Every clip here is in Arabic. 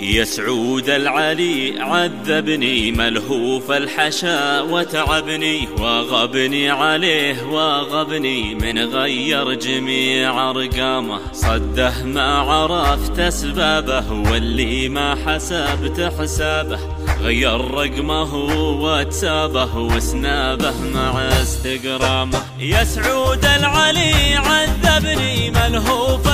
يا سعود العلي عذبني ملهوف الحشا وتعبني وغبني عليه وغبني من غير جميع أرقامه. صده ما عرفت أسبابه واللي ما حسبت حسابه. غير رقمه واتسابه وسنابه مع استقرامه. يا سعود العلي عذبني ملهوف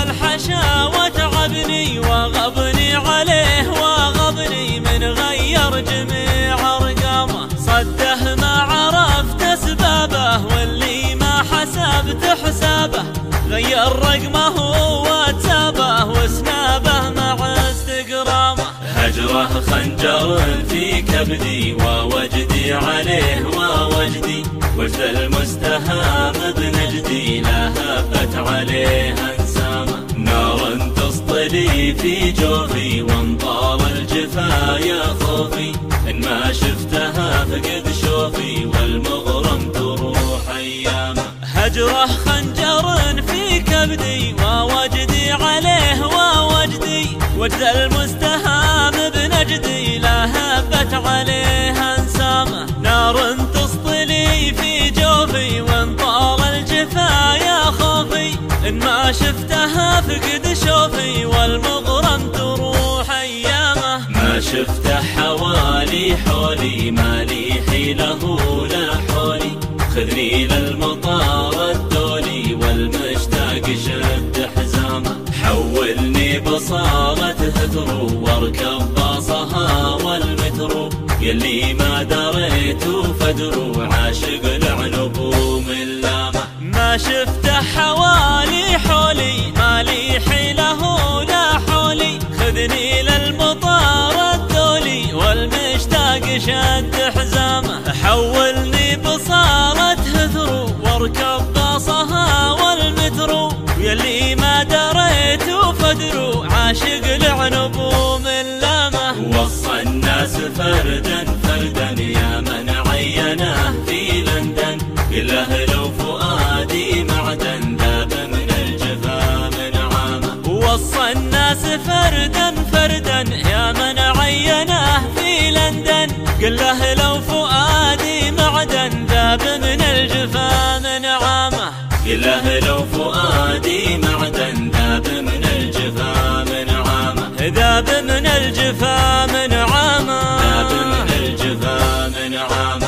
غير جميع أرقامه. صده ما عرفت أسبابه واللي ما حسبت حسابه غير رقمه واتسابه وسنابه مع استقرامه هجره خنجر في كبدي ووجدي عليه ووجدي. وجد المستهام بنجدي لهفت عليه أنسامه. نار تسطلي في جوفي وانطار الجفا يا خوفي إن ما شفتها فقد شوفي والمغرم تروح ايامه هجرة خنجر في كبدي ووجدي عليه ووجدي وجد المستهام بنجدي لا هبت عليه انسامه نار تسطلي في جوفي وانطار الجفا يا خوفي إن ما شفتها فقد شوفي والمغرم ما شفته حوالي حولي ما لي حيله لا حولي. خذني للمطار الدولي والمشتاق شد حزامه. حولني بصارة هثرو واركب باصها والمترو. يلي ما دريت فدرو عاشق العنب ومن لامه. ما شفته حوالي حولي ما لي حيله لا حولي. خذني للمطار والمشتاق شد حزامه حولني بصارة هثرو واركب باصها والمترو يلي ما دريت فدرو عاشق العنب ومن لامه. وصى الناس فردا فردا يا من عينه في لندن. له وصى الناس فردا فردا. يا من عيناه في لندن قل له لو فؤادي معدن. ذاب من الجفا من عامه. قل له لو فؤادي معدن. ذاب من الجفا من عامه. ذاب من الجفا من عامه. ذاب من الجفا من عامه.